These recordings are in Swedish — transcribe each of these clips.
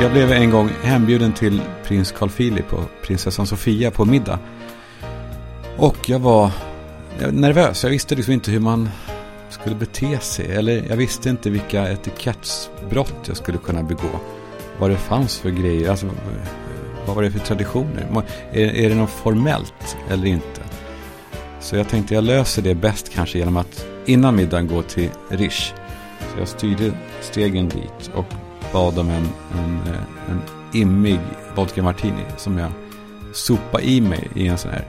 Jag blev en gång hembjuden till prins Carl Philip och prinsessan Sofia på middag. Och jag var nervös. Jag visste liksom inte hur man skulle bete sig. Eller jag visste inte vilka etikettsbrott jag skulle kunna begå. Vad det fanns för grejer. Alltså, vad var det för traditioner? Är, är det något formellt eller inte? Så jag tänkte jag löser det bäst kanske genom att innan middagen gå till Rish. Så jag styrde stegen dit och bad om en, en, eh, en immig vodka martini som jag sopade i mig i en sån här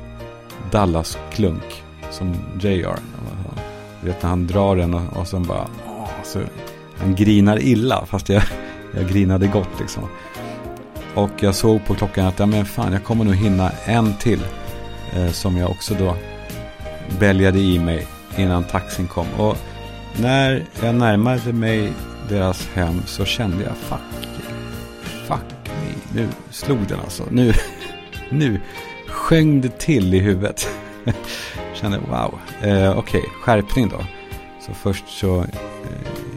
Dallas-klunk som JR. Du vet när han drar den och, och sen bara... Åh, så, han grinar illa fast jag, jag grinade gott liksom. Och jag såg på klockan att ja, men fan, jag kommer nog hinna en till. Eh, som jag också då bälgade i mig innan taxin kom. Och när jag närmade mig deras hem så kände jag fuck, fuck me. Nu slog den alltså. Nu, nu sjöng det till i huvudet. kände wow, eh, okej, okay, skärpning då. Så först så eh,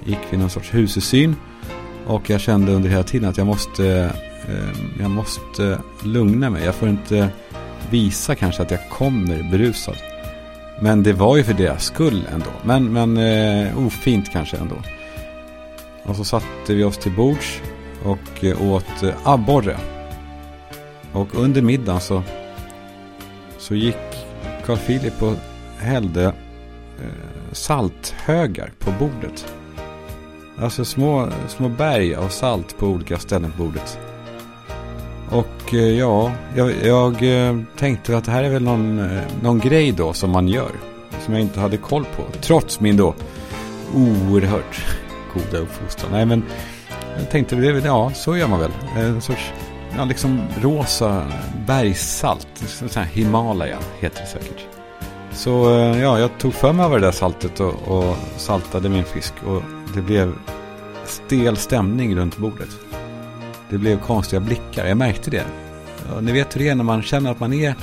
gick vi någon sorts husesyn. Och jag kände under hela tiden att jag måste, eh, jag måste lugna mig. Jag får inte visa kanske att jag kommer berusad. Men det var ju för deras skull ändå. Men, men eh, ofint kanske ändå. Och så satte vi oss till bords och eh, åt eh, abborre. Och under middagen så, så gick Carl Philip och hällde eh, salthögar på bordet. Alltså små, små berg av salt på olika ställen på bordet. Och ja, jag, jag tänkte att det här är väl någon, någon grej då som man gör. Som jag inte hade koll på. Trots min då oerhört goda uppfostran. Nej men jag tänkte, ja så gör man väl. Eh, en sorts, ja liksom rosa bergssalt. Så här Himalaya heter det säkert. Så eh, ja, jag tog för mig av det där saltet och, och saltade min fisk. Och det blev stel stämning runt bordet. Det blev konstiga blickar. Jag märkte det. Ni vet hur det är när man känner att man är...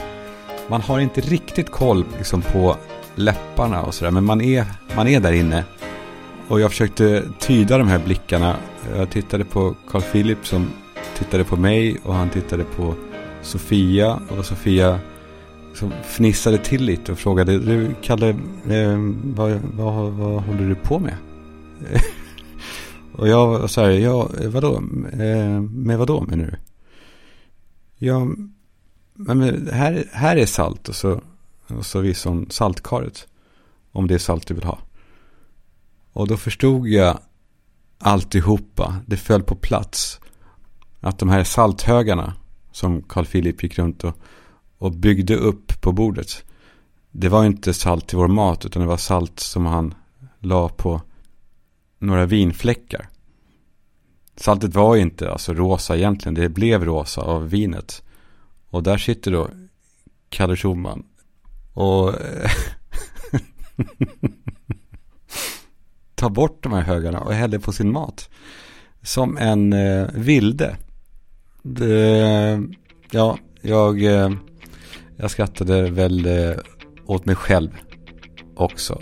Man har inte riktigt koll liksom, på läpparna och sådär. Men man är, man är där inne. Och jag försökte tyda de här blickarna. Jag tittade på Carl Philip som tittade på mig. Och han tittade på Sofia. Och Sofia som fnissade till lite och frågade. Du Kalle, eh, vad, vad, vad håller du på med? Och jag sa, ja, vadå? Eh, med vadå menar du? Ja, men här, här är salt och så, och så visar hon saltkaret. Om det är salt du vill ha. Och då förstod jag alltihopa. Det föll på plats. Att de här salthögarna som Carl Philip gick runt och, och byggde upp på bordet. Det var inte salt till vår mat utan det var salt som han la på några vinfläckar. Saltet var inte alltså rosa egentligen, det blev rosa av vinet. Och där sitter då Kalle Schumann. och eh, ta bort de här högarna och hällde på sin mat. Som en eh, vilde. Det, ja, jag, eh, jag skrattade väl eh, åt mig själv också.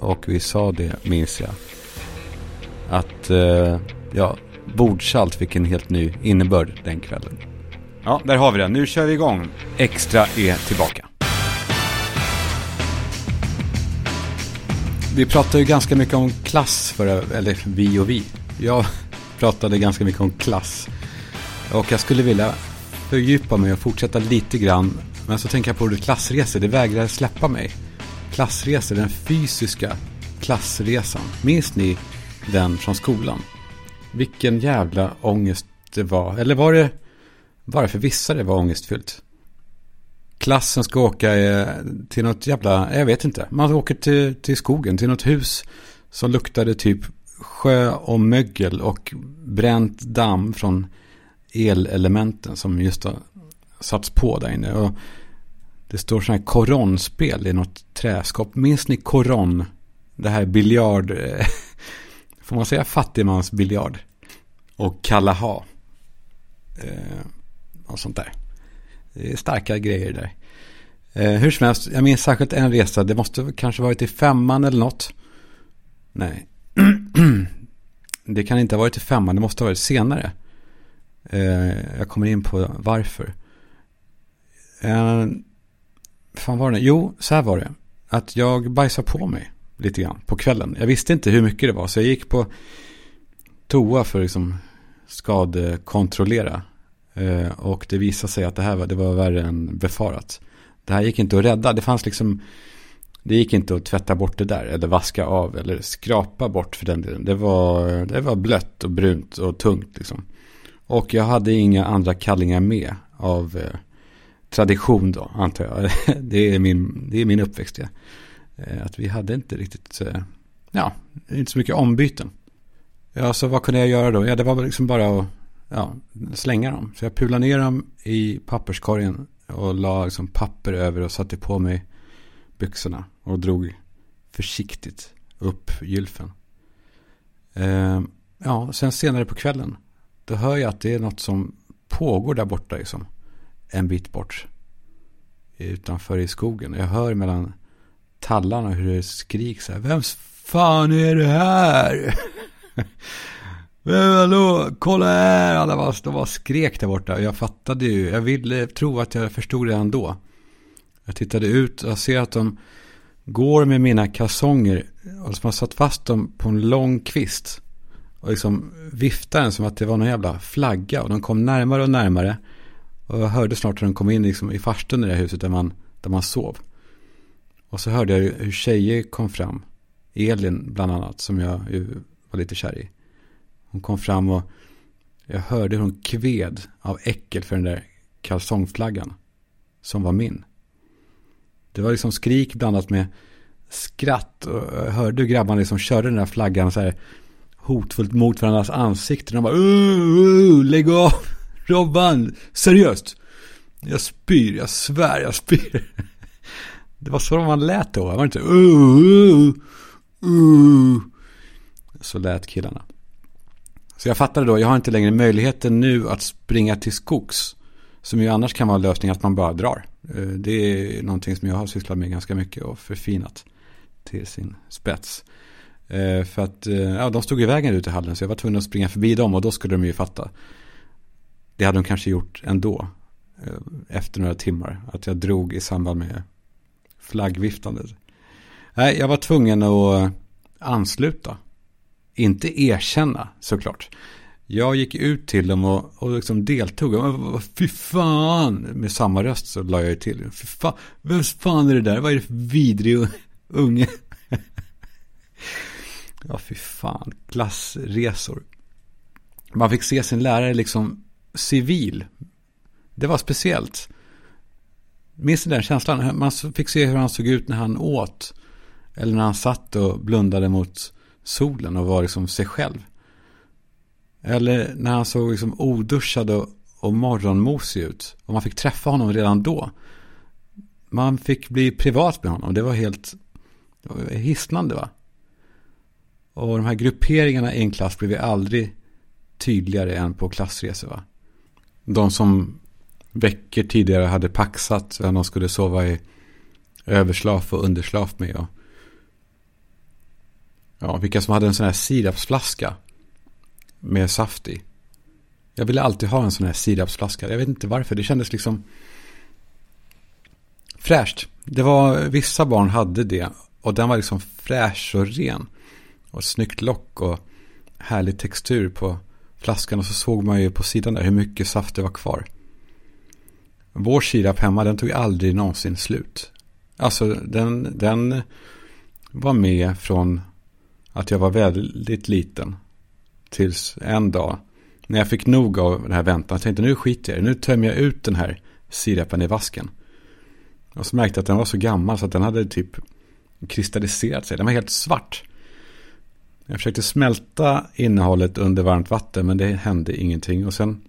Och vi sa det, minns jag att eh, ja, bordsalt fick en helt ny innebörd den kvällen. Ja, där har vi det. Nu kör vi igång. Extra är tillbaka. Vi pratade ju ganska mycket om klass, för, eller vi och vi. Jag pratade ganska mycket om klass. Och jag skulle vilja fördjupa mig och fortsätta lite grann. Men så tänker jag på ordet klassresor, det vägrar släppa mig. Klassresor, den fysiska klassresan. Minns ni den från skolan. Vilken jävla ångest det var. Eller var det bara för vissa det var ångestfyllt? Klassen ska åka eh, till något jävla, jag vet inte. Man åker till, till skogen, till något hus som luktade typ sjö och mögel och bränt damm från elelementen som just har satts på där inne. Och det står sådana här koronspel i något träskåp. Minns ni koron? Det här biljard eh, får man säga fattigmansbiljard. Och Kalaha. Eh, och sånt där. Det är starka grejer där. Eh, hur som helst, jag minns särskilt en resa. Det måste kanske varit i femman eller något. Nej. det kan inte ha varit i femman, det måste ha varit senare. Eh, jag kommer in på varför. Eh, fan var det? Jo, så här var det. Att jag bajsade på mig lite grann på kvällen. Jag visste inte hur mycket det var. Så jag gick på toa för att liksom skadekontrollera. Eh, och det visade sig att det här var, det var värre än befarat. Det här gick inte att rädda. Det fanns liksom det gick inte att tvätta bort det där eller vaska av eller skrapa bort för den delen. Det var, det var blött och brunt och tungt liksom. Och jag hade inga andra kallingar med av eh, tradition då, antar jag. det, är min, det är min uppväxt, ja. Eh, att vi hade inte riktigt, eh, ja, inte så mycket ombyten. Ja, så vad kunde jag göra då? Ja, det var liksom bara att ja, slänga dem. Så jag pulade ner dem i papperskorgen och la liksom papper över och satte på mig byxorna och drog försiktigt upp gylfen. Eh, ja, sen senare på kvällen då hör jag att det är något som pågår där borta liksom. En bit bort. Utanför i skogen. Jag hör mellan tallarna hur det skriks här. Vems fan är det här? Men hallå, kolla här! Alla bara, de var skrek där borta. Jag fattade ju. Jag ville tro att jag förstod redan då. Jag tittade ut och ser att de går med mina kalsonger. Alltså, och som har satt fast dem på en lång kvist. Och liksom viftar den som att det var någon jävla flagga. Och de kom närmare och närmare. Och jag hörde snart hur de kom in liksom i farstun i det här huset där man, där man sov. Och så hörde jag hur tjejer kom fram. Elin bland annat, som jag ju var lite kär i. Hon kom fram och jag hörde hur hon kved av äckel för den där kalsongflaggan. Som var min. Det var liksom skrik blandat med skratt. Och jag hörde hur grabbarna liksom körde den där flaggan så här hotfullt mot varandras ansikten. De bara uh, uh, lägg av Robban, seriöst. Jag spyr, jag svär, jag spyr. Det var så man lät då, var det inte? Uh, uh, uh. Så lät killarna. Så jag fattade då, jag har inte längre möjligheten nu att springa till skogs. Som ju annars kan vara lösning att man bara drar. Eh, det är någonting som jag har sysslat med ganska mycket och förfinat till sin spets. Eh, för att eh, ja, de stod i vägen ute i hallen så jag var tvungen att springa förbi dem och då skulle de ju fatta. Det hade de kanske gjort ändå. Efter några timmar. Att jag drog i samband med flaggviftandet. Nej, jag var tvungen att ansluta. Inte erkänna såklart. Jag gick ut till dem och, och liksom deltog. Fy fan! Med samma röst så la jag till. Fy fan, vem fan är det där? Vad är det för vidrig unge? ja, fy fan. Klassresor. Man fick se sin lärare liksom civil. Det var speciellt. Minns ni den känslan? Man fick se hur han såg ut när han åt. Eller när han satt och blundade mot solen och var liksom sig själv. Eller när han såg liksom oduschad och, och morgonmosig ut. Och man fick träffa honom redan då. Man fick bli privat med honom. Det var helt det var hisnande va. Och de här grupperingarna i en klass blev ju aldrig tydligare än på klassresor va. De som veckor tidigare hade paxat vem de skulle sova i överslaf och underslaf med. Och, ja, vilka som hade en sån här sirapsflaska med saft i. Jag ville alltid ha en sån här sirapsflaska. Jag vet inte varför. Det kändes liksom fräscht. Det var, vissa barn hade det. Och den var liksom fräsch och ren. Och snyggt lock och härlig textur på flaskan. Och så såg man ju på sidan där hur mycket saft det var kvar. Vår sirap hemma, den tog aldrig någonsin slut. Alltså den, den var med från att jag var väldigt liten. Tills en dag, när jag fick nog av den här väntan, jag tänkte nu skiter jag Nu tömmer jag ut den här sirapen i vasken. Och så märkte jag att den var så gammal så att den hade typ kristalliserat sig. Den var helt svart. Jag försökte smälta innehållet under varmt vatten men det hände ingenting. Och sen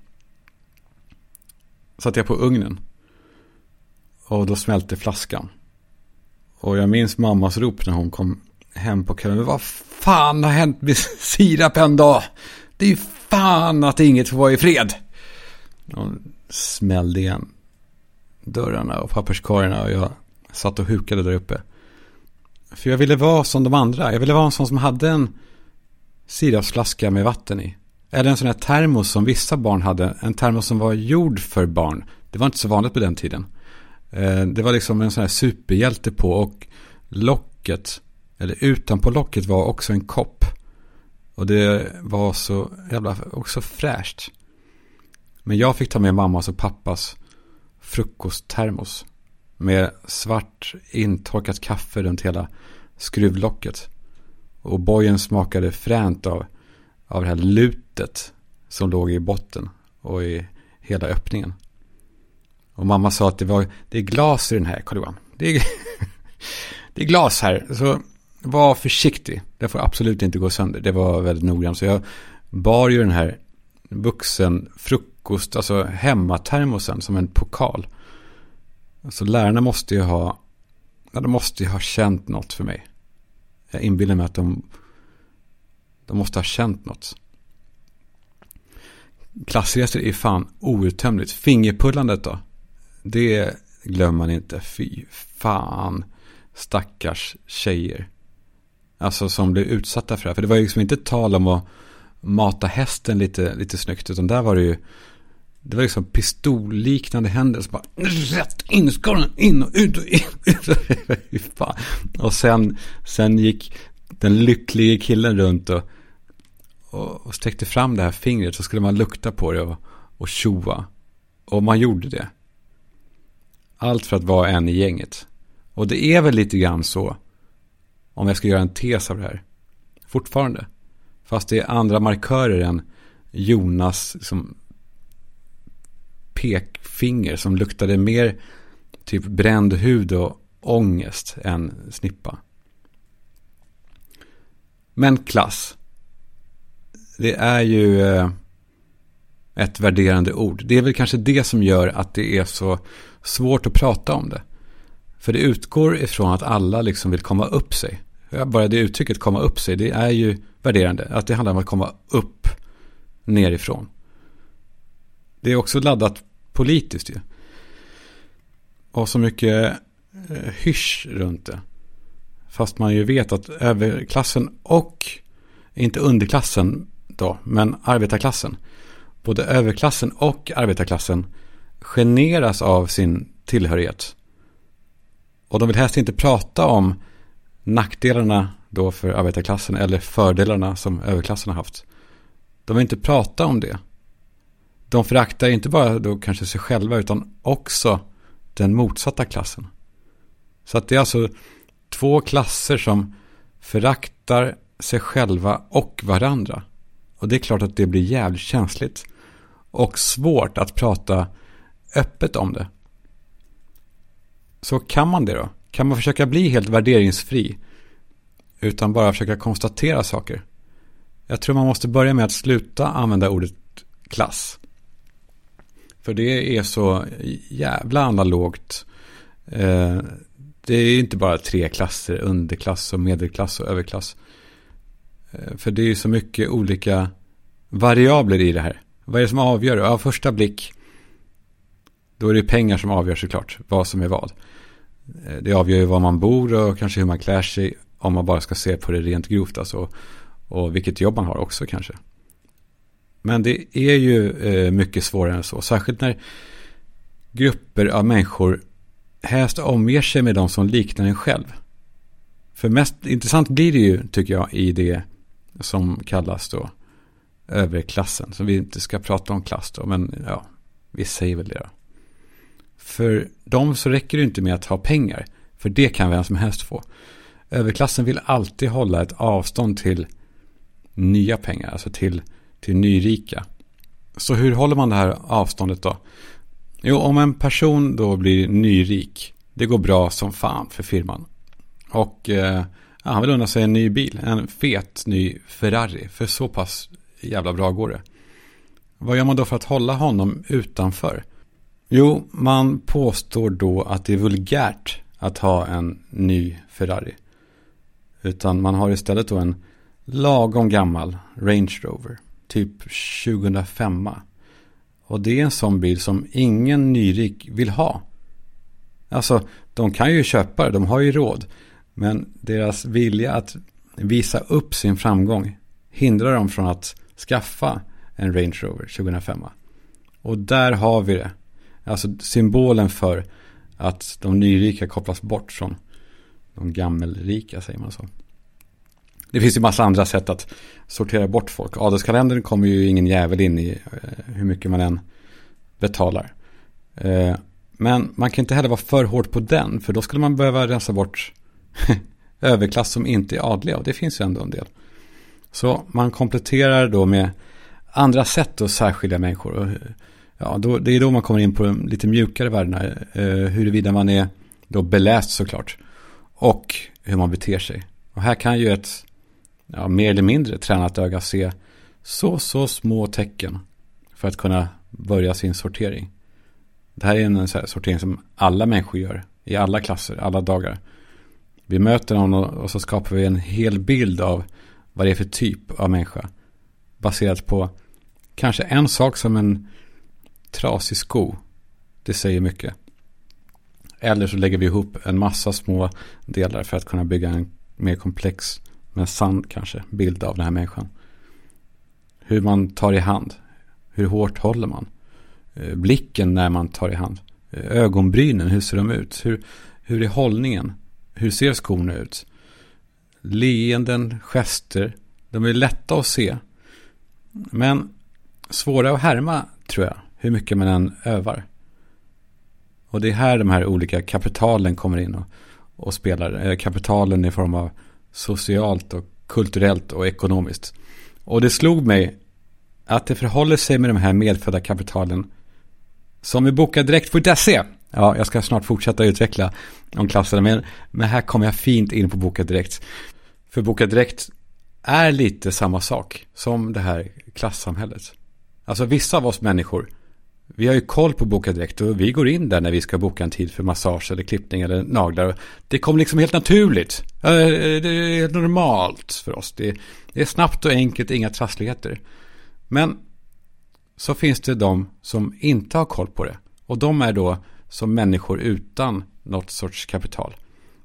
satte jag på ugnen. Och då smälte flaskan. Och jag minns mammas rop när hon kom hem på kvällen. Vad fan har hänt med sirap en dag? Det är ju fan att inget får vara i fred. Hon smällde igen dörrarna och papperskorgarna och jag satt och hukade där uppe. För jag ville vara som de andra. Jag ville vara en sån som hade en sirapsflaska med vatten i. Eller en sån här termos som vissa barn hade. En termos som var gjord för barn. Det var inte så vanligt på den tiden. Eh, det var liksom en sån här superhjälte på och locket, eller utanpå locket var också en kopp. Och det var så jävla också fräscht. Men jag fick ta med mammas och pappas frukosttermos. Med svart intorkat kaffe runt hela skruvlocket. Och bojen smakade fränt av, av det här lutet som låg i botten och i hela öppningen. Och mamma sa att det, var, det är glas i den här, karl johan det är, det är glas här, så var försiktig. Det får absolut inte gå sönder. Det var väldigt noggrant. Så jag bar ju den här vuxen frukost, alltså hemmatermosen som en pokal. Så lärarna måste ju ha, ja, de måste ju ha känt något för mig. Jag inbillar mig att de, de måste ha känt något. Klassresor är fan outtömligt. Fingerpullandet då? Det glömmer man inte. Fy fan. Stackars tjejer. Alltså som blev utsatta för det här. För det var ju liksom inte tal om att mata hästen lite, lite snyggt. Utan där var det ju. Det var liksom pistolliknande händelser. Bara rätt in i skallen. In och ut och in. Ut. och sen, sen gick den lycklige killen runt och, och, och sträckte fram det här fingret. Så skulle man lukta på det och, och tjoa. Och man gjorde det. Allt för att vara en i gänget. Och det är väl lite grann så. Om jag ska göra en tes av det här. Fortfarande. Fast det är andra markörer än Jonas liksom, pekfinger som luktade mer typ bränd hud och ångest än snippa. Men klass. Det är ju eh, ett värderande ord. Det är väl kanske det som gör att det är så svårt att prata om det. För det utgår ifrån att alla liksom vill komma upp sig. Bara det uttrycket komma upp sig, det är ju värderande. Att det handlar om att komma upp nerifrån. Det är också laddat politiskt ju. Och så mycket eh, hysch runt det. Fast man ju vet att överklassen och, inte underklassen då, men arbetarklassen. Både överklassen och arbetarklassen generas av sin tillhörighet. Och de vill helst inte prata om nackdelarna då för arbetarklassen eller fördelarna som överklassen har haft. De vill inte prata om det. De föraktar inte bara då kanske sig själva utan också den motsatta klassen. Så att det är alltså två klasser som föraktar sig själva och varandra. Och det är klart att det blir jävligt känsligt. Och svårt att prata öppet om det. Så kan man det då? Kan man försöka bli helt värderingsfri? Utan bara försöka konstatera saker? Jag tror man måste börja med att sluta använda ordet klass. För det är så jävla analogt. Eh, det är inte bara tre klasser, underklass och medelklass och överklass. Eh, för det är så mycket olika variabler i det här. Vad är det som avgör? Ja, första blick då är det pengar som avgör såklart vad som är vad. Eh, det avgör ju var man bor och kanske hur man klär sig om man bara ska se på det rent grovt alltså. Och vilket jobb man har också kanske. Men det är ju eh, mycket svårare än så. Särskilt när grupper av människor helst omger sig med de som liknar en själv. För mest intressant blir det ju, tycker jag, i det som kallas då överklassen. Så vi inte ska prata om klass då, men ja, vi säger väl det då. För dem så räcker det inte med att ha pengar. För det kan vem som helst få. Överklassen vill alltid hålla ett avstånd till nya pengar, alltså till, till nyrika. Så hur håller man det här avståndet då? Jo, om en person då blir nyrik, det går bra som fan för firman. Och eh, han vill unna sig en ny bil, en fet ny Ferrari, för så pass jävla bra går det. Vad gör man då för att hålla honom utanför? Jo, man påstår då att det är vulgärt att ha en ny Ferrari. Utan man har istället då en lagom gammal Range Rover. Typ 2005. Och det är en sån bil som ingen nyrik vill ha. Alltså, de kan ju köpa det, de har ju råd. Men deras vilja att visa upp sin framgång hindrar dem från att skaffa en Range Rover 2005. Och där har vi det. Alltså symbolen för att de nyrika kopplas bort från de gammelrika, säger man så. Det finns ju massa andra sätt att sortera bort folk. Adelskalendern kommer ju ingen jävel in i eh, hur mycket man än betalar. Eh, men man kan inte heller vara för hård på den, för då skulle man behöva rensa bort överklass som inte är adliga, och det finns ju ändå en del. Så man kompletterar då med andra sätt att särskilja människor. Ja, då, det är då man kommer in på de lite mjukare värdena, eh, huruvida man är då beläst såklart, och hur man beter sig. Och här kan ju ett ja, mer eller mindre tränat öga se så, så små tecken för att kunna börja sin sortering. Det här är en sortering som alla människor gör i alla klasser, alla dagar. Vi möter någon och så skapar vi en hel bild av vad det är för typ av människa. Baserat på kanske en sak som en trasig sko. Det säger mycket. Eller så lägger vi ihop en massa små delar för att kunna bygga en mer komplex, men sann kanske, bild av den här människan. Hur man tar i hand. Hur hårt håller man? Eh, blicken när man tar i hand. Eh, ögonbrynen, hur ser de ut? Hur, hur är hållningen? Hur ser skorna ut? Leenden, gester. De är lätta att se. Men svåra att härma tror jag. Hur mycket man än övar. Och det är här de här olika kapitalen kommer in och, och spelar. Eh, kapitalen i form av socialt och kulturellt och ekonomiskt. Och det slog mig att det förhåller sig med de här medfödda kapitalen som vi bokar direkt på .se. Ja, jag ska snart fortsätta utveckla om klasserna, men, men här kommer jag fint in på Boka Direkt. För Boka Direkt är lite samma sak som det här klassamhället. Alltså vissa av oss människor, vi har ju koll på Boka Direkt och vi går in där när vi ska boka en tid för massage eller klippning eller naglar. Det kommer liksom helt naturligt. Det är normalt för oss. Det är snabbt och enkelt, inga trassligheter. Men så finns det de som inte har koll på det. Och de är då som människor utan något sorts kapital.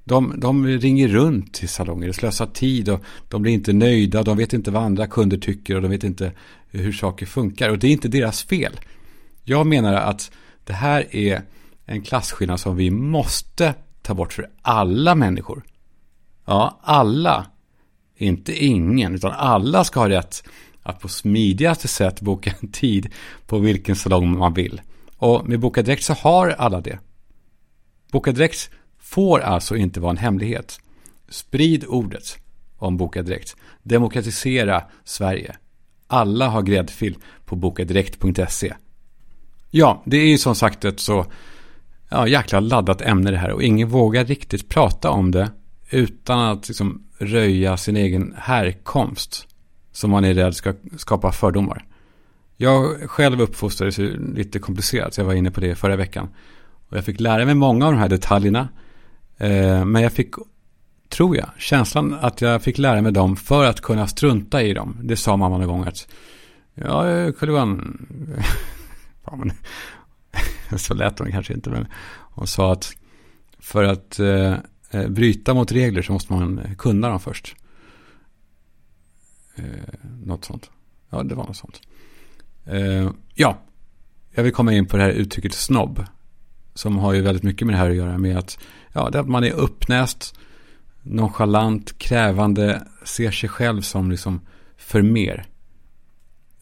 De, de ringer runt till salonger och slösar tid och de blir inte nöjda. De vet inte vad andra kunder tycker och de vet inte hur saker funkar. Och det är inte deras fel. Jag menar att det här är en klasskillnad som vi måste ta bort för alla människor. Ja, alla. Inte ingen, utan alla ska ha rätt att på smidigaste sätt boka en tid på vilken salong man vill. Och med Boka Direkt så har alla det. Boka Direkt får alltså inte vara en hemlighet. Sprid ordet om Boka Direkt. Demokratisera Sverige. Alla har gräddfil på bokadirekt.se. Ja, det är ju som sagt ett så ja, jäkla laddat ämne det här och ingen vågar riktigt prata om det utan att liksom röja sin egen härkomst som man är rädd ska skapa fördomar. Jag själv uppfostrades lite komplicerat, jag var inne på det förra veckan. Och jag fick lära mig många av de här detaljerna. Eh, men jag fick, tror jag, känslan att jag fick lära mig dem för att kunna strunta i dem. Det sa mamma någon gång att, ja, jag kunde vara en ja, men, så lät hon kanske inte, men hon sa att för att eh, eh, bryta mot regler så måste man kunna dem först. Eh, något sånt. Ja, det var något sånt. Eh, ja, jag vill komma in på det här uttrycket snobb. Som har ju väldigt mycket med det här att göra med att, ja, att man är uppnäst, nonchalant, krävande, ser sig själv som liksom för mer.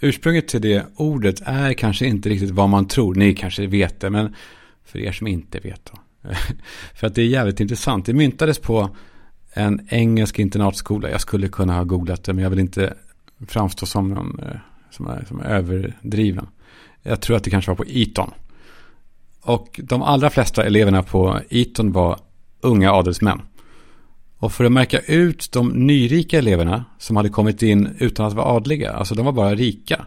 Ursprunget till det ordet är kanske inte riktigt vad man tror. Ni kanske vet det, men för er som inte vet då. för att det är jävligt intressant. Det myntades på en engelsk internatskola. Jag skulle kunna ha googlat det, men jag vill inte framstå som någon eh, som är, som är överdriven. Jag tror att det kanske var på Eton. Och de allra flesta eleverna på Eton var unga adelsmän. Och för att märka ut de nyrika eleverna som hade kommit in utan att vara adliga, alltså de var bara rika.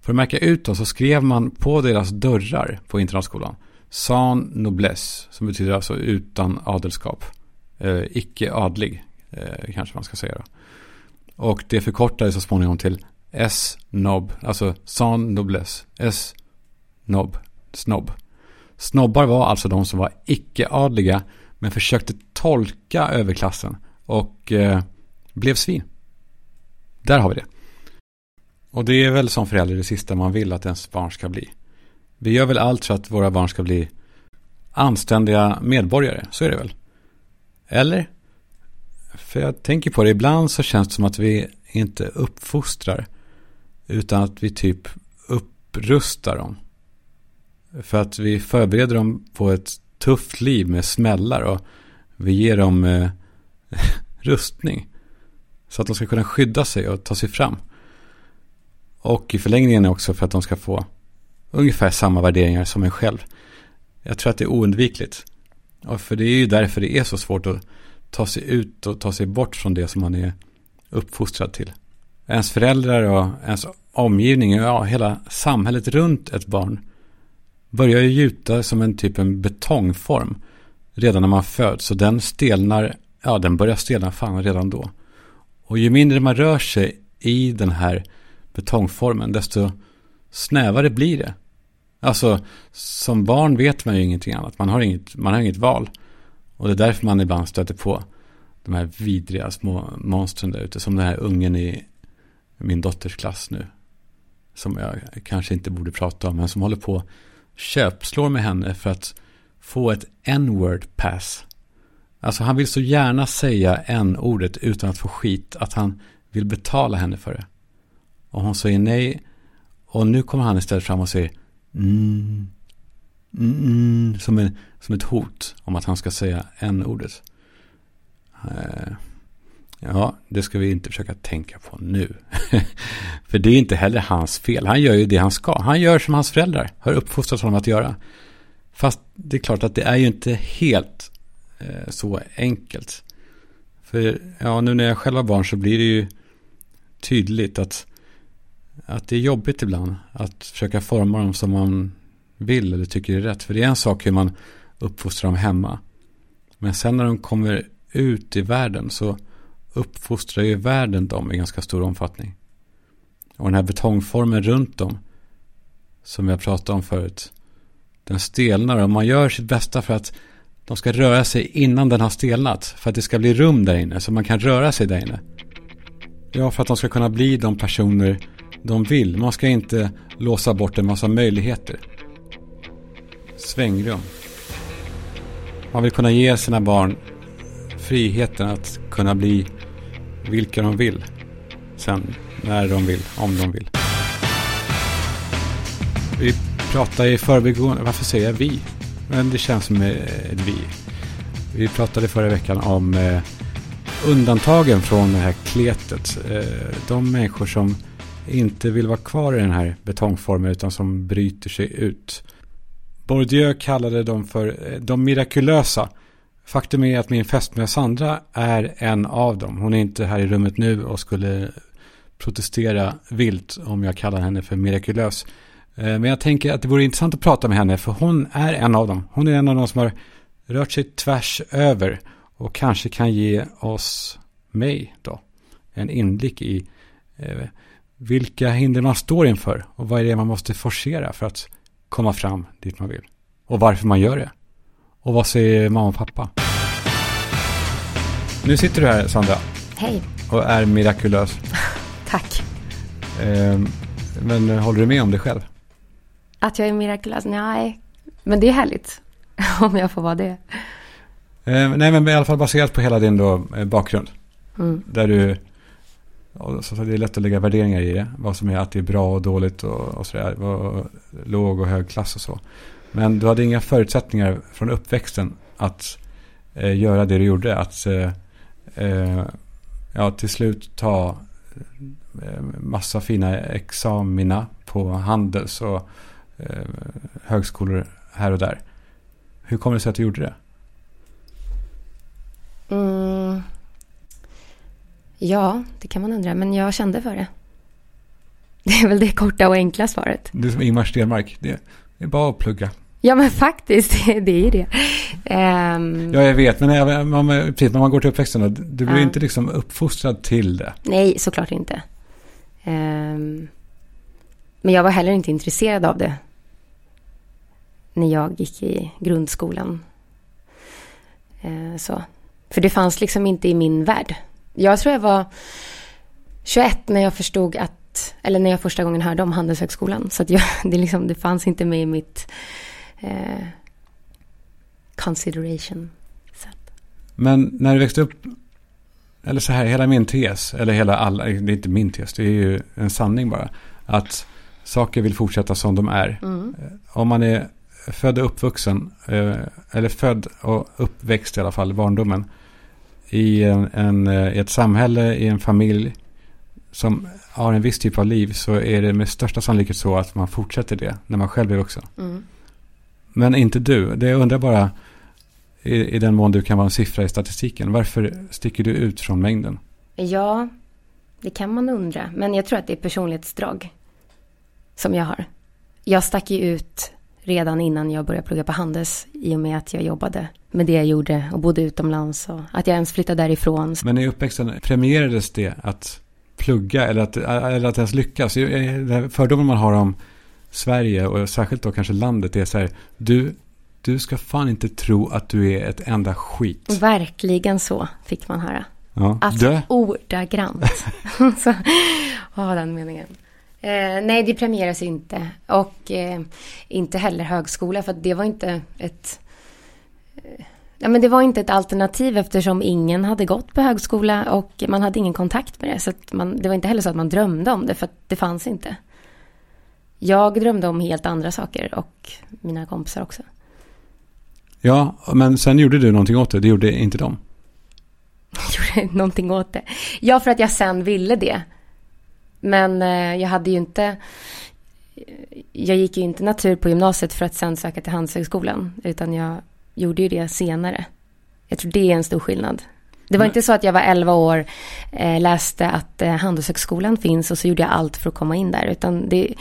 För att märka ut dem så skrev man på deras dörrar på internatskolan San noblesse, som betyder alltså utan adelskap. Eh, icke adlig, eh, kanske man ska säga. Då. Och det förkortades så småningom till S-nob, alltså san noblesse, S-nob, snobb. Snobbar var alltså de som var icke-adliga men försökte tolka överklassen och eh, blev svin. Där har vi det. Och det är väl som förälder det sista man vill att ens barn ska bli. Vi gör väl allt för att våra barn ska bli anständiga medborgare, så är det väl? Eller? För jag tänker på det, ibland så känns det som att vi inte uppfostrar. Utan att vi typ upprustar dem. För att vi förbereder dem på ett tufft liv med smällar och vi ger dem eh, rustning. Så att de ska kunna skydda sig och ta sig fram. Och i förlängningen också för att de ska få ungefär samma värderingar som en själv. Jag tror att det är oundvikligt. Och för det är ju därför det är så svårt att ta sig ut och ta sig bort från det som man är uppfostrad till. Ens föräldrar och ens omgivning, ja hela samhället runt ett barn börjar ju gjuta som en typ en betongform redan när man föds. Så den stelnar, ja den börjar stelna fan redan då. Och ju mindre man rör sig i den här betongformen, desto snävare blir det. Alltså, som barn vet man ju ingenting annat. Man har inget, man har inget val. Och det är därför man ibland stöter på de här vidriga små monstren där ute. Som den här ungen i min dotters klass nu. Som jag kanske inte borde prata om, men som håller på köpslår med henne för att få ett n-word pass. Alltså han vill så gärna säga n-ordet utan att få skit att han vill betala henne för det. Och hon säger nej. Och nu kommer han istället fram och säger mm, mm, mm" som, en, som ett hot om att han ska säga n-ordet. Eh, ja, det ska vi inte försöka tänka på nu. För det är inte heller hans fel. Han gör ju det han ska. Han gör som hans föräldrar har uppfostrat honom att göra. Fast det är klart att det är ju inte helt eh, så enkelt. För ja, nu när jag själv har barn så blir det ju tydligt att, att det är jobbigt ibland att försöka forma dem som man vill eller tycker är rätt. För det är en sak hur man uppfostrar dem hemma. Men sen när de kommer ut i världen så uppfostrar ju världen dem i ganska stor omfattning. Och den här betongformen runt dem, som jag pratade om förut, den stelnar och man gör sitt bästa för att de ska röra sig innan den har stelnat. För att det ska bli rum där inne, så man kan röra sig där inne. Ja, för att de ska kunna bli de personer de vill. Man ska inte låsa bort en massa möjligheter. Svängrum. Man vill kunna ge sina barn friheten att kunna bli vilka de vill. Sen när de vill, om de vill. Vi pratar i förbigående, varför säger jag vi? Men det känns som ett vi. Vi pratade förra veckan om eh, undantagen från det här kletet. Eh, de människor som inte vill vara kvar i den här betongformen utan som bryter sig ut. Bourdieu kallade dem för de mirakulösa. Faktum är att min fästmö Sandra är en av dem. Hon är inte här i rummet nu och skulle protestera vilt om jag kallar henne för mirakulös. Eh, men jag tänker att det vore intressant att prata med henne för hon är en av dem. Hon är en av dem som har rört sig tvärs över och kanske kan ge oss, mig då, en inblick i eh, vilka hinder man står inför och vad är det man måste forcera för att komma fram dit man vill. Och varför man gör det. Och vad säger mamma och pappa? Nu sitter du här Sandra. Hej. Och är mirakulös. Tack. Eh, men håller du med om det själv? Att jag är mirakulös? Nej, men det är härligt. om jag får vara det. Eh, nej, men i alla fall baserat på hela din då, eh, bakgrund. Mm. Där du, så det är lätt att lägga värderingar i det. Vad som är att det är bra och dåligt och, och sådär. Låg och hög klass och så. Men du hade inga förutsättningar från uppväxten att eh, göra det du gjorde. Att eh, eh ja, till slut ta eh, massa fina examina på Handels och eh, högskolor här och där. Hur kommer det sig att du gjorde det? Mm. Ja, det kan man undra. Men jag kände för det. Det är väl det korta och enkla svaret. Det är som Ingmar Stenmark. Det är bara att plugga. Ja, men faktiskt. Det är ju det. Um, ja, jag vet. Men när man, precis, när man går till uppväxten, du blir uh, inte liksom uppfostrad till det. Nej, såklart inte. Um, men jag var heller inte intresserad av det när jag gick i grundskolan. Uh, så. För det fanns liksom inte i min värld. Jag tror jag var 21 när jag förstod att eller när jag första gången hörde om Handelshögskolan. Så att jag, det, liksom, det fanns inte med i mitt eh, consideration. Set. Men när du växte upp, eller så här, hela min tes, eller hela alla, det är inte min tes, det är ju en sanning bara. Att saker vill fortsätta som de är. Mm. Om man är född och uppvuxen, eh, eller född och uppväxt i alla fall, barndomen, i, en, en, eh, i ett samhälle, i en familj som har en viss typ av liv så är det med största sannolikhet så att man fortsätter det när man själv är vuxen. Mm. Men inte du. Det jag undrar bara, i, i den mån du kan vara en siffra i statistiken, varför sticker du ut från mängden? Ja, det kan man undra. Men jag tror att det är personlighetsdrag som jag har. Jag stack ju ut redan innan jag började plugga på Handels i och med att jag jobbade med det jag gjorde och bodde utomlands och att jag ens flyttade därifrån. Men i uppväxten premierades det att plugga eller att, eller att ens lyckas? Fördomen man har om Sverige och särskilt då kanske landet är så här, du, du ska fan inte tro att du är ett enda skit. Verkligen så fick man höra. Ja. Alltså Dö. ordagrant. så, ja, den meningen. Eh, nej, det premieras inte. Och eh, inte heller högskola, för det var inte ett... Ja, men det var inte ett alternativ eftersom ingen hade gått på högskola och man hade ingen kontakt med det. Så man, det var inte heller så att man drömde om det, för att det fanns inte. Jag drömde om helt andra saker och mina kompisar också. Ja, men sen gjorde du någonting åt det. Det gjorde inte de. gjorde någonting åt det. Ja, för att jag sen ville det. Men eh, jag hade ju inte... Jag gick ju inte natur på gymnasiet för att sen söka till Handelshögskolan. Utan jag gjorde ju det senare. Jag tror det är en stor skillnad. Det var Men- inte så att jag var 11 år, eh, läste att eh, Handelshögskolan finns och så gjorde jag allt för att komma in där. Utan det,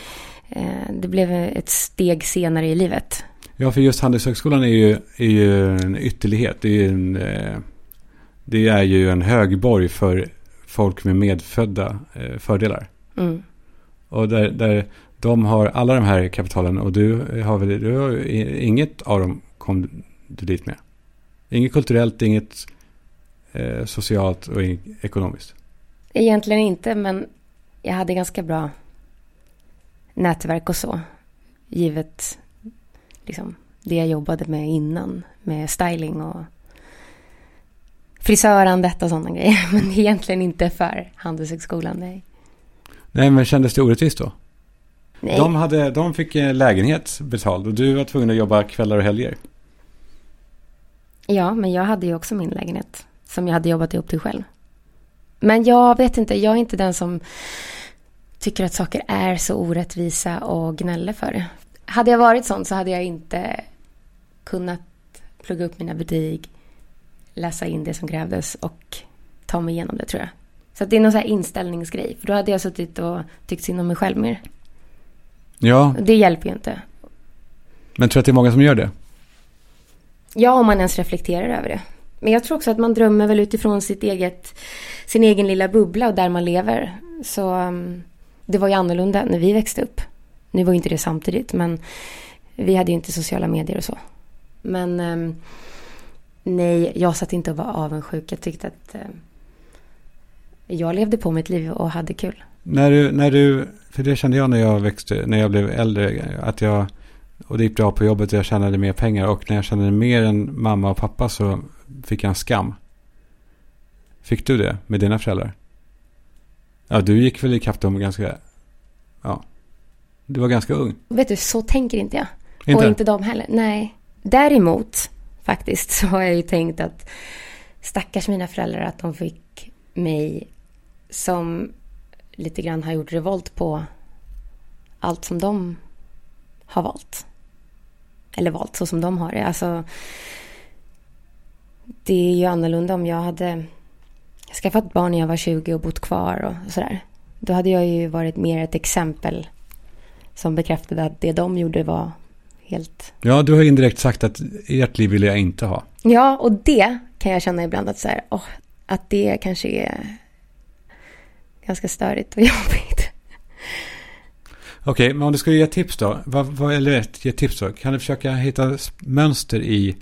eh, det blev ett steg senare i livet. Ja, för just Handelshögskolan är ju, är ju en ytterlighet. Det är ju en, eh, det är ju en högborg för folk med medfödda eh, fördelar. Mm. Och där, där de har alla de här kapitalen och du har väl du har, inget av dem kom du dit med. Inget kulturellt, inget eh, socialt och inget ekonomiskt. Egentligen inte, men jag hade ganska bra nätverk och så. Givet liksom, det jag jobbade med innan. Med styling och frisörandet och sådana grejer. Men egentligen inte för Handelshögskolan, nej. Nej, men kändes det orättvist då? nej. De, hade, de fick en lägenhet betald och du var tvungen att jobba kvällar och helger. Ja, men jag hade ju också min lägenhet. Som jag hade jobbat ihop till själv. Men jag vet inte, jag är inte den som tycker att saker är så orättvisa och gnäller för det. Hade jag varit sån så hade jag inte kunnat plugga upp mina betyg, läsa in det som krävdes och ta mig igenom det tror jag. Så det är någon sån här inställningsgrej. För då hade jag suttit och tyckt synd om mig själv mer. Ja, det hjälper ju inte. men tror du att det är många som gör det? Ja, om man ens reflekterar över det. Men jag tror också att man drömmer väl utifrån sitt eget, sin egen lilla bubbla och där man lever. Så um, det var ju annorlunda när vi växte upp. Nu var ju inte det samtidigt, men vi hade ju inte sociala medier och så. Men um, nej, jag satt inte och var avundsjuk. Jag tyckte att um, jag levde på mitt liv och hade kul. När du, när du, för det kände jag när jag växte, när jag blev äldre, att jag, och det gick bra på jobbet och jag tjänade mer pengar. Och när jag tjänade mer än mamma och pappa så fick jag en skam. Fick du det med dina föräldrar? Ja, du gick väl ikapp dem ganska, ja. Du var ganska ung. Vet du, så tänker inte jag. Inte? Och inte de heller. Nej. Däremot faktiskt så har jag ju tänkt att stackars mina föräldrar att de fick mig som lite grann har gjort revolt på allt som de har valt. Eller valt så som de har det. Alltså, det är ju annorlunda om jag hade skaffat barn när jag var 20 och bott kvar och sådär. Då hade jag ju varit mer ett exempel som bekräftade att det de gjorde var helt... Ja, du har indirekt sagt att ert liv vill jag inte ha. Ja, och det kan jag känna ibland att så här, åh, att det kanske är ganska störigt och jobbigt. Okej, men om du skulle ge tips då? Vad, vad, eller ge tips då? Kan du försöka hitta mönster i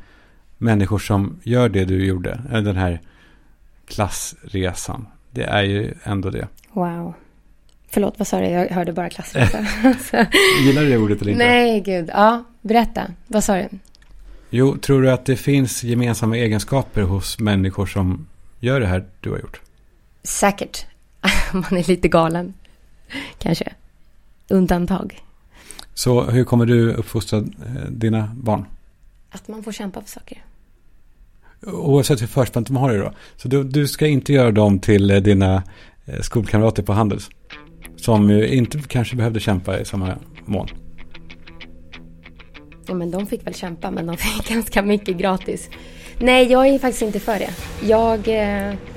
människor som gör det du gjorde? Den här klassresan. Det är ju ändå det. Wow. Förlåt, vad sa du? Jag hörde bara klassresa. Gillar du det ordet eller inte? Nej, gud. Ja, berätta. Vad sa du? Jo, tror du att det finns gemensamma egenskaper hos människor som gör det här du har gjort? Säkert. Man är lite galen. Kanske. Undantag. Så hur kommer du uppfostra eh, dina barn? Att man får kämpa för saker. Oavsett hur förspänt de har det då. Så du, du ska inte göra dem till eh, dina eh, skolkamrater på Handels. Som inte kanske behövde kämpa i samma mån. Ja, men de fick väl kämpa, men de fick ganska mycket gratis. Nej, jag är faktiskt inte för det. Jag...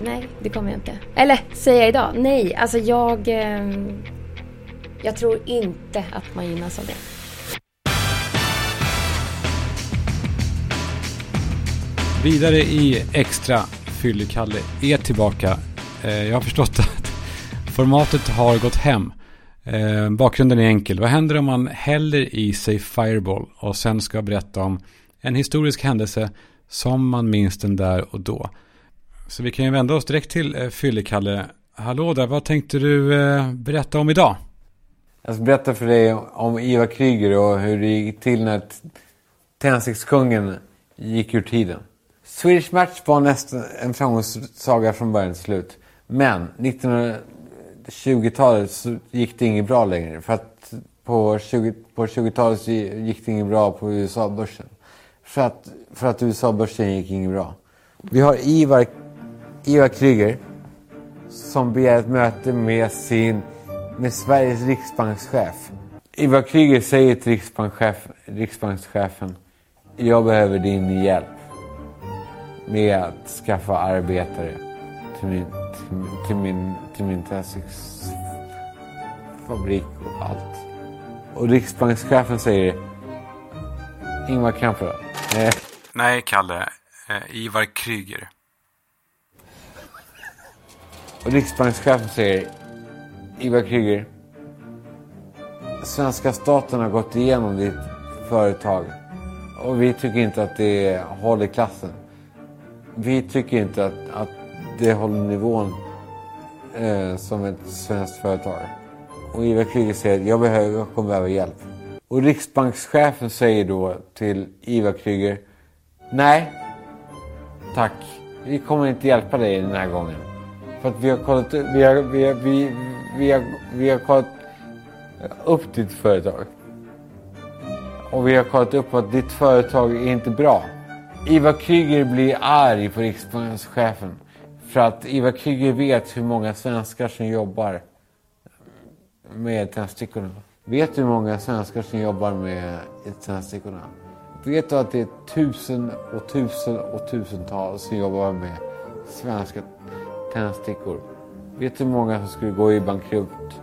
Nej, det kommer jag inte. Eller, säger jag idag? Nej, alltså jag... Jag tror inte att man gynnas av det. Vidare i Extra Fyllekalle är tillbaka. Eh, jag har förstått att formatet har gått hem. Eh, bakgrunden är enkel. Vad händer om man häller i sig Fireball och sen ska berätta om en historisk händelse som man minns den där och då. Så vi kan ju vända oss direkt till eh, Fyllekalle. Hallå där, vad tänkte du berätta om idag? Jag ska berätta för dig om Ivar Kryger och hur det gick till när tändstickskungen gick ur tiden. Swedish Match var nästan en framgångssaga från början till slut. Men 1920-talet så gick det inget bra längre. För att på 20-talet 20 gick det inget bra på USA-börsen. För att, för att USA-börsen gick inget bra. Vi har Ivar, Ivar Kryger som begär ett möte med, sin, med Sveriges riksbankschef. Ivar Kryger säger till riksbankschef, riksbankschefen Jag behöver din hjälp med att skaffa arbetare till min, till, till min, till min fabrik och allt. Och riksbankschefen säger Ingvar Kamprad. Eh. Nej, Kalle. Eh, Ivar Kryger. Och riksbankschefen säger Ivar Kryger. Svenska staten har gått igenom ditt företag. Och vi tycker inte att det håller klassen. Vi tycker inte att, att det håller nivån eh, som ett svenskt företag. Och Ivar Kryger säger att jag, behöver, jag kommer behöva hjälp. Och riksbankschefen säger då till Ivar Kryger. Nej, tack. Vi kommer inte hjälpa dig den här gången. För att vi har kollat, vi har, vi har, vi, vi har, vi har kollat upp ditt företag. Och vi har kollat upp att ditt företag är inte bra. Ivar Kryger blir arg på riksbankschefen. För att Ivar Kryger vet hur många svenskar som jobbar med tändstickorna. Vet du hur många svenskar som jobbar med tändstickorna? Vet du att det är tusen och tusen och tusentals som jobbar med svenska tändstickor? Vet du hur många som skulle gå i bankrutt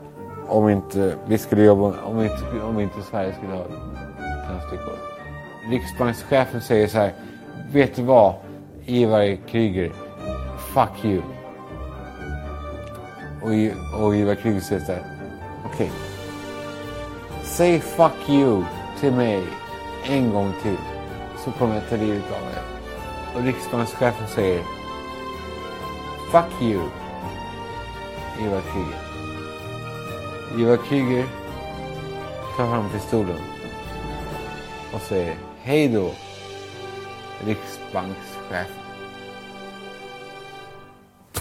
om inte vi skulle jobba, om inte, om inte Sverige skulle ha tändstickor? Riksbankschefen säger så här. Vet du vad, Ivar Kryger? Fuck you. Och, och Ivar Kryger säger så här. Okej. Okay. Säg fuck you till mig en gång till så kommer jag ta livet av er. Och riksbankschefen säger Fuck you, Ivar Kryger. Ivar Kryger tar fram pistolen och säger Hej då, riksbankschef.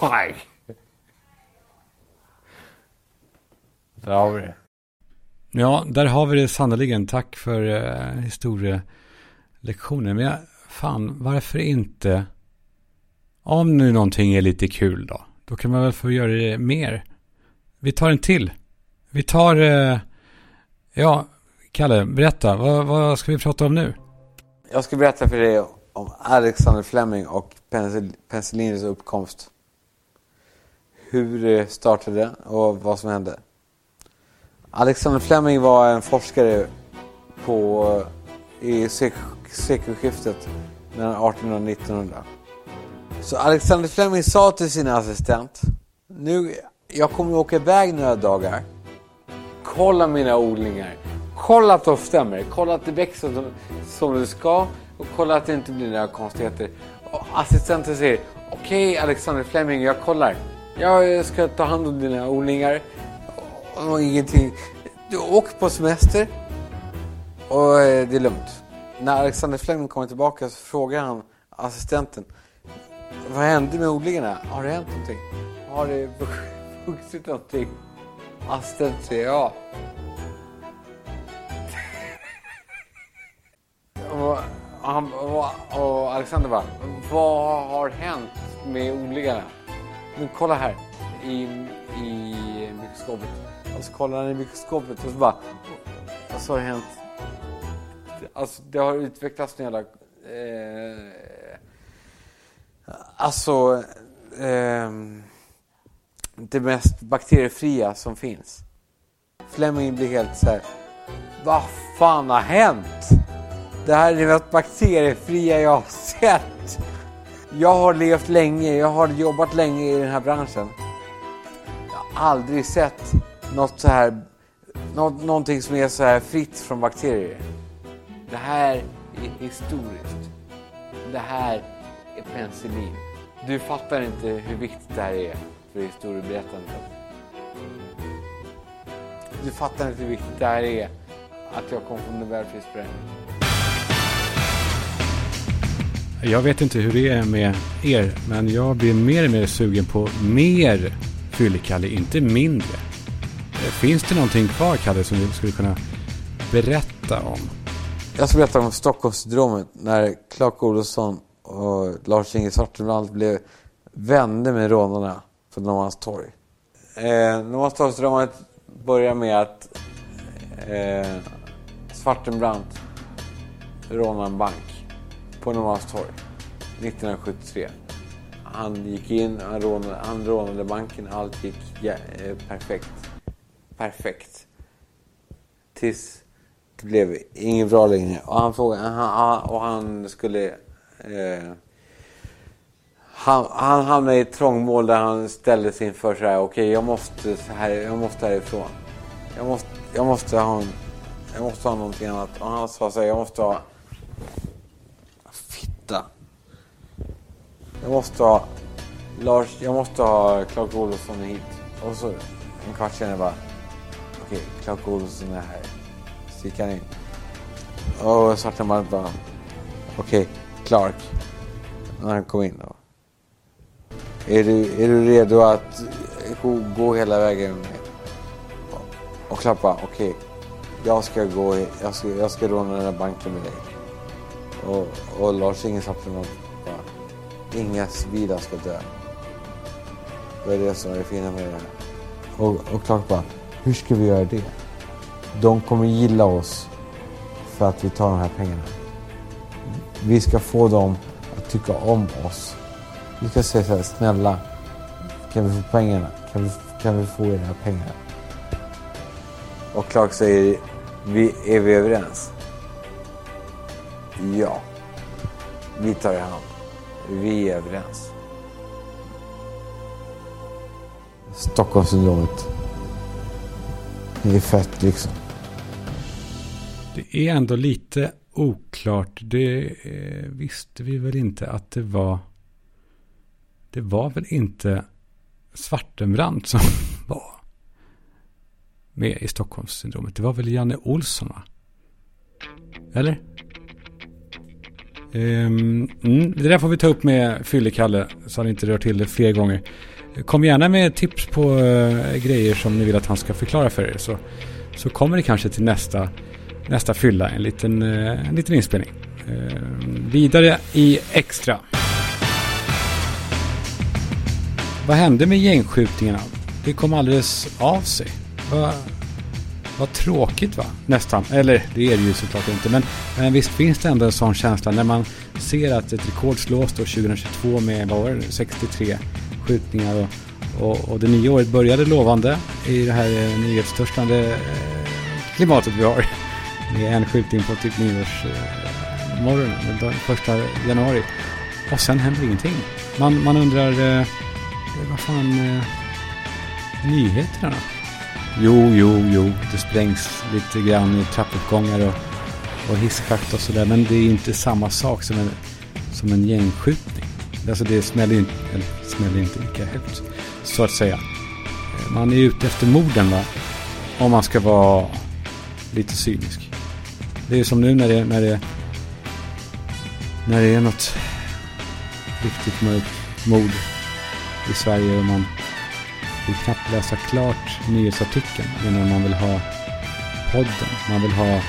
Paj! Där har vi det. Ja, där har vi det sannoliken. Tack för eh, historielektionen. Men jag, fan, varför inte? Om nu någonting är lite kul då. Då kan man väl få göra det mer. Vi tar en till. Vi tar... Eh, ja, Kalle, berätta. Vad, vad ska vi prata om nu? Jag ska berätta för dig om Alexander Fleming och penicillinets uppkomst. Hur det startade och vad som hände. Alexander Fleming var en forskare på, eh, i sekelskiftet mellan 1800 och 1900. Så Alexander Fleming sa till sin assistent, nu, jag kommer att åka iväg några dagar. Kolla mina odlingar. Kolla att de stämmer. Kolla att det växer som, som det ska och kolla att det inte blir några konstigheter. Och assistenten säger, okej okay, Alexander Fleming, jag kollar. Jag ska ta hand om dina odlingar och ingenting. Du åker på semester och eh, det är lugnt. När Alexander Fleming kommer tillbaka så frågar han assistenten. Vad hände med odlingarna? Har det hänt någonting? Har det vuxit någonting? Assistenten säger ja. Och, han, och, och Alexander bara, vad har hänt med odlingarna? Men kolla här i, i mikroskopet. Och så kollar han i mikroskopet och så bara, vad så har det hänt? Alltså det har utvecklats en jävla... Eh, alltså... Eh, det mest bakteriefria som finns. Fleming blir helt så här. Vad fan har hänt? Det här är det mest bakteriefria jag har sett. Jag har levt länge, jag har jobbat länge i den här branschen. Jag har aldrig sett något så här, något, någonting som är så här fritt från bakterier. Det här är historiskt. Det här penicillin. Du fattar inte hur viktigt det här är för historieberättandet. Du fattar inte hur viktigt det här är att jag kom från Nobelpris på det. Jag vet inte hur det är med er, men jag blir mer och mer sugen på mer Fyllekalle, inte mindre. Finns det någonting kvar, Kalle, som du skulle kunna berätta om? Jag ska berätta om Stockholmssyndromet när Clark Olofsson och Lars-Inge Svartenbrandt blev vänner med rånarna på Norrmalmstorg. Eh, Norrmalmstorgsdramat börjar med att eh, Svartenbrandt rånar en bank på Norrmalmstorg 1973. Han gick in, han rånade, han rånade banken, allt gick ja, eh, perfekt. Perfekt. Tills det blev inget bra längre. Och han, frågade, han, och han skulle... Eh, han, han hamnade i trångmål där han ställdes inför så här, okej okay, jag måste så här, jag måste härifrån. Jag måste, jag måste ha en, jag måste ha någonting annat. Och han sa så här, jag måste ha... Fitta. Jag måste ha Lars, jag måste ha Clark Olofsson hit. Och så en kvart senare bara, okej, okay, Clark Olofsson är här. Så gick han in. Och svarta man bara, okej, okay, Clark. När han kom in då. Är du, är du redo att gå, hela vägen? Och Clark bara, okej. Okay, jag ska gå, jag ska, jag ska råna den här banken med dig. Och, och Lars Inge Svartenbrandt bara, inga civila ska dö. Det är det som är det fina med det här. Och, och Clark bara, hur ska vi göra det? De kommer gilla oss för att vi tar de här pengarna. Vi ska få dem att tycka om oss. Vi ska säga så här, snälla, kan vi få pengarna? Kan vi, kan vi få era pengar? Och Clark säger, vi, är vi överens? Ja. Vi tar i hand. Vi är överens. Stockholmssyndromet. Det är fett liksom. Det är ändå lite oklart. Det eh, visste vi väl inte att det var. Det var väl inte Svartenbrandt som var med i Stockholmssyndromet. Det var väl Janne Olsson va? Eller? Um, mm, det där får vi ta upp med Fyllekalle så han inte rör till det fler gånger. Kom gärna med tips på uh, grejer som ni vill att han ska förklara för er. Så, så kommer det kanske till nästa, nästa fylla en liten, eh, en liten inspelning. Eh, vidare i Extra. Vad hände med gängskjutningarna? Det kom alldeles av sig. Vad, vad tråkigt va? Nästan. Eller det är det ju såklart inte. Men, men visst finns det ändå en sån känsla när man ser att ett rekord slås då 2022 med vad var det, 63 skjutningar. Och, och, och det nya året började lovande i det här eh, nyhetstörstande klimatet vi har. Med en skjutning på typ nyårsmorgonen, eh, den första januari. Och sen händer ingenting. Man, man undrar, eh, eh vad fan, eh, nyheterna då? Jo, jo, jo, det sprängs lite grann i trappuppgångar och, och hisschakt och sådär. Men det är inte samma sak som en, som en gängskjutning. Alltså det smäller inte, eller smäller inte lika högt, så att säga. Eh, man är ute efter morden va. Om man ska vara lite cynisk. Det är som nu när det, när det, när det är något riktigt mörkt mord i Sverige och man vill knappt läsa klart nyhetsartikeln innan man vill ha podden. Man vill ha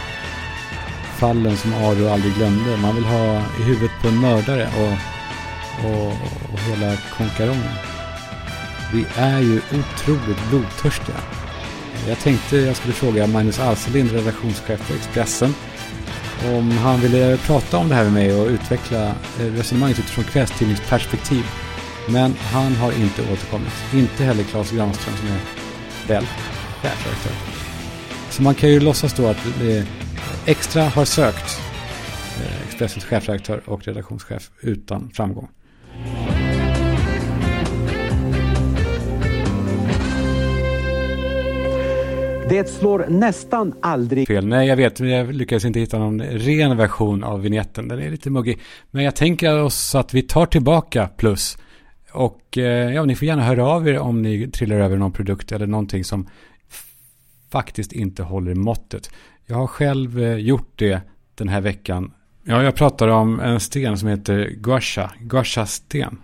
fallen som Aro aldrig glömde. Man vill ha i huvudet på en mördare och, och, och hela konkarongen. Vi är ju otroligt blodtörstiga. Jag tänkte jag skulle fråga Magnus Alselind, redaktionschef på Expressen, om han ville prata om det här med mig och utveckla eh, resonemanget utifrån kvällstidningsperspektiv. Men han har inte återkommit. Inte heller Claes Granström som är väl chefredaktör. Så man kan ju låtsas då att eh, Extra har sökt eh, Expressens chefredaktör och redaktionschef utan framgång. Det slår nästan aldrig fel. Nej, jag vet, men jag lyckades inte hitta någon ren version av vignetten. Den är lite muggig. Men jag tänker oss att vi tar tillbaka plus. Och eh, ja, ni får gärna höra av er om ni trillar över någon produkt eller någonting som faktiskt inte håller måttet. Jag har själv eh, gjort det den här veckan. Ja, jag pratar om en sten som heter guasha, guasha-sten.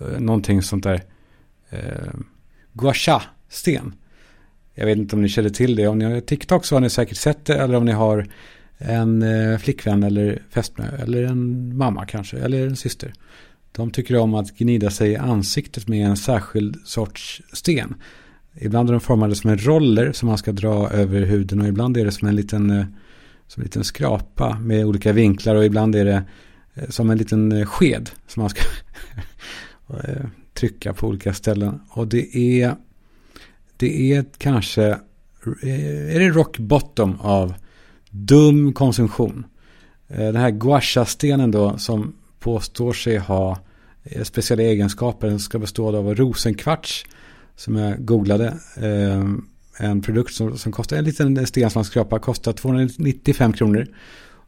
Eh, någonting sånt där. Eh, guasha-sten. Jag vet inte om ni känner till det. Om ni har TikTok så har ni säkert sett det. Eller om ni har en eh, flickvän eller fästmö. Eller en mamma kanske. Eller en syster. De tycker om att gnida sig i ansiktet med en särskild sorts sten. Ibland är de formade som en roller som man ska dra över huden och ibland är det som en liten, eh, som en liten skrapa med olika vinklar och ibland är det eh, som en liten sked som man ska trycka på olika ställen. Och det är, det är kanske, eh, är det rock bottom av dum konsumtion. Eh, den här guasha-stenen då som påstår sig ha eh, speciella egenskaper. Den ska bestå av rosenkvarts som jag googlade. En produkt som, som kostar en liten sten som man skrapar kostar 295 kronor.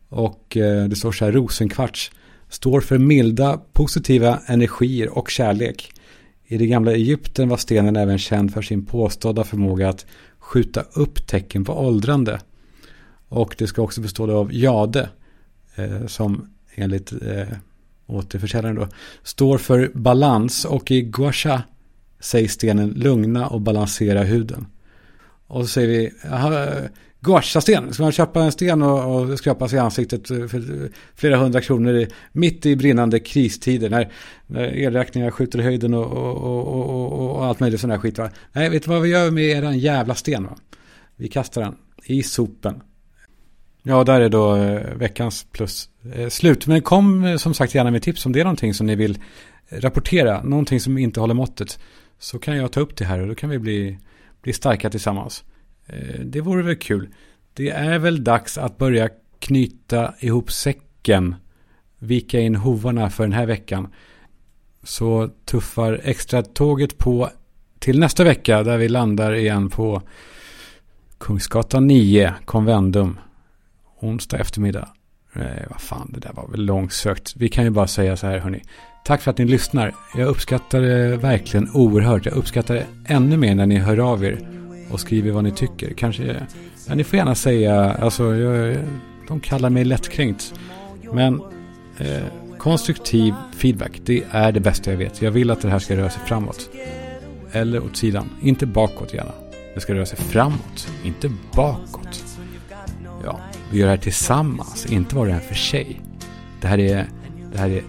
Och det står så här rosenkvarts. Står för milda positiva energier och kärlek. I det gamla Egypten var stenen även känd för sin påstådda förmåga att skjuta upp tecken på åldrande. Och det ska också bestå av jade. Eh, som enligt eh, återförsäljaren då står för balans. Och i guasha sägs stenen lugna och balansera huden. Och så säger vi, Gouacha-sten, ska man köpa en sten och, och skrapa sig i ansiktet för flera hundra kronor mitt i brinnande kristider när, när elräkningar skjuter i höjden och, och, och, och allt möjligt sån här skit. Va? Nej, vet du vad vi gör med eran jävla sten? Va? Vi kastar den i sopen. Ja, där är då eh, veckans plus eh, slut. Men kom eh, som sagt gärna med tips om det är någonting som ni vill rapportera. Någonting som inte håller måttet så kan jag ta upp det här och då kan vi bli, bli starka tillsammans. Eh, det vore väl kul. Det är väl dags att börja knyta ihop säcken, vika in hovarna för den här veckan. Så tuffar extra tåget på till nästa vecka där vi landar igen på Kungsgatan 9, Convendum. Onsdag eftermiddag. Nej, vad fan, det där var väl långsökt. Vi kan ju bara säga så här, hörni. Tack för att ni lyssnar. Jag uppskattar det verkligen oerhört. Jag uppskattar det ännu mer när ni hör av er och skriver vad ni tycker. Kanske, ja, ni får gärna säga, alltså, jag, de kallar mig lättkränkt. Men eh, konstruktiv feedback, det är det bästa jag vet. Jag vill att det här ska röra sig framåt. Eller åt sidan, inte bakåt gärna. Det ska röra sig framåt, inte bakåt. Ja, vi gör det här tillsammans, inte var det här för sig. Det här är, det här är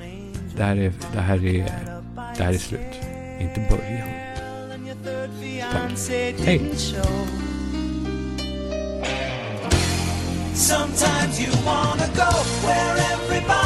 det här är, det här är, det här är slut. Inte början. Hej! Sometimes you wanna go where everybody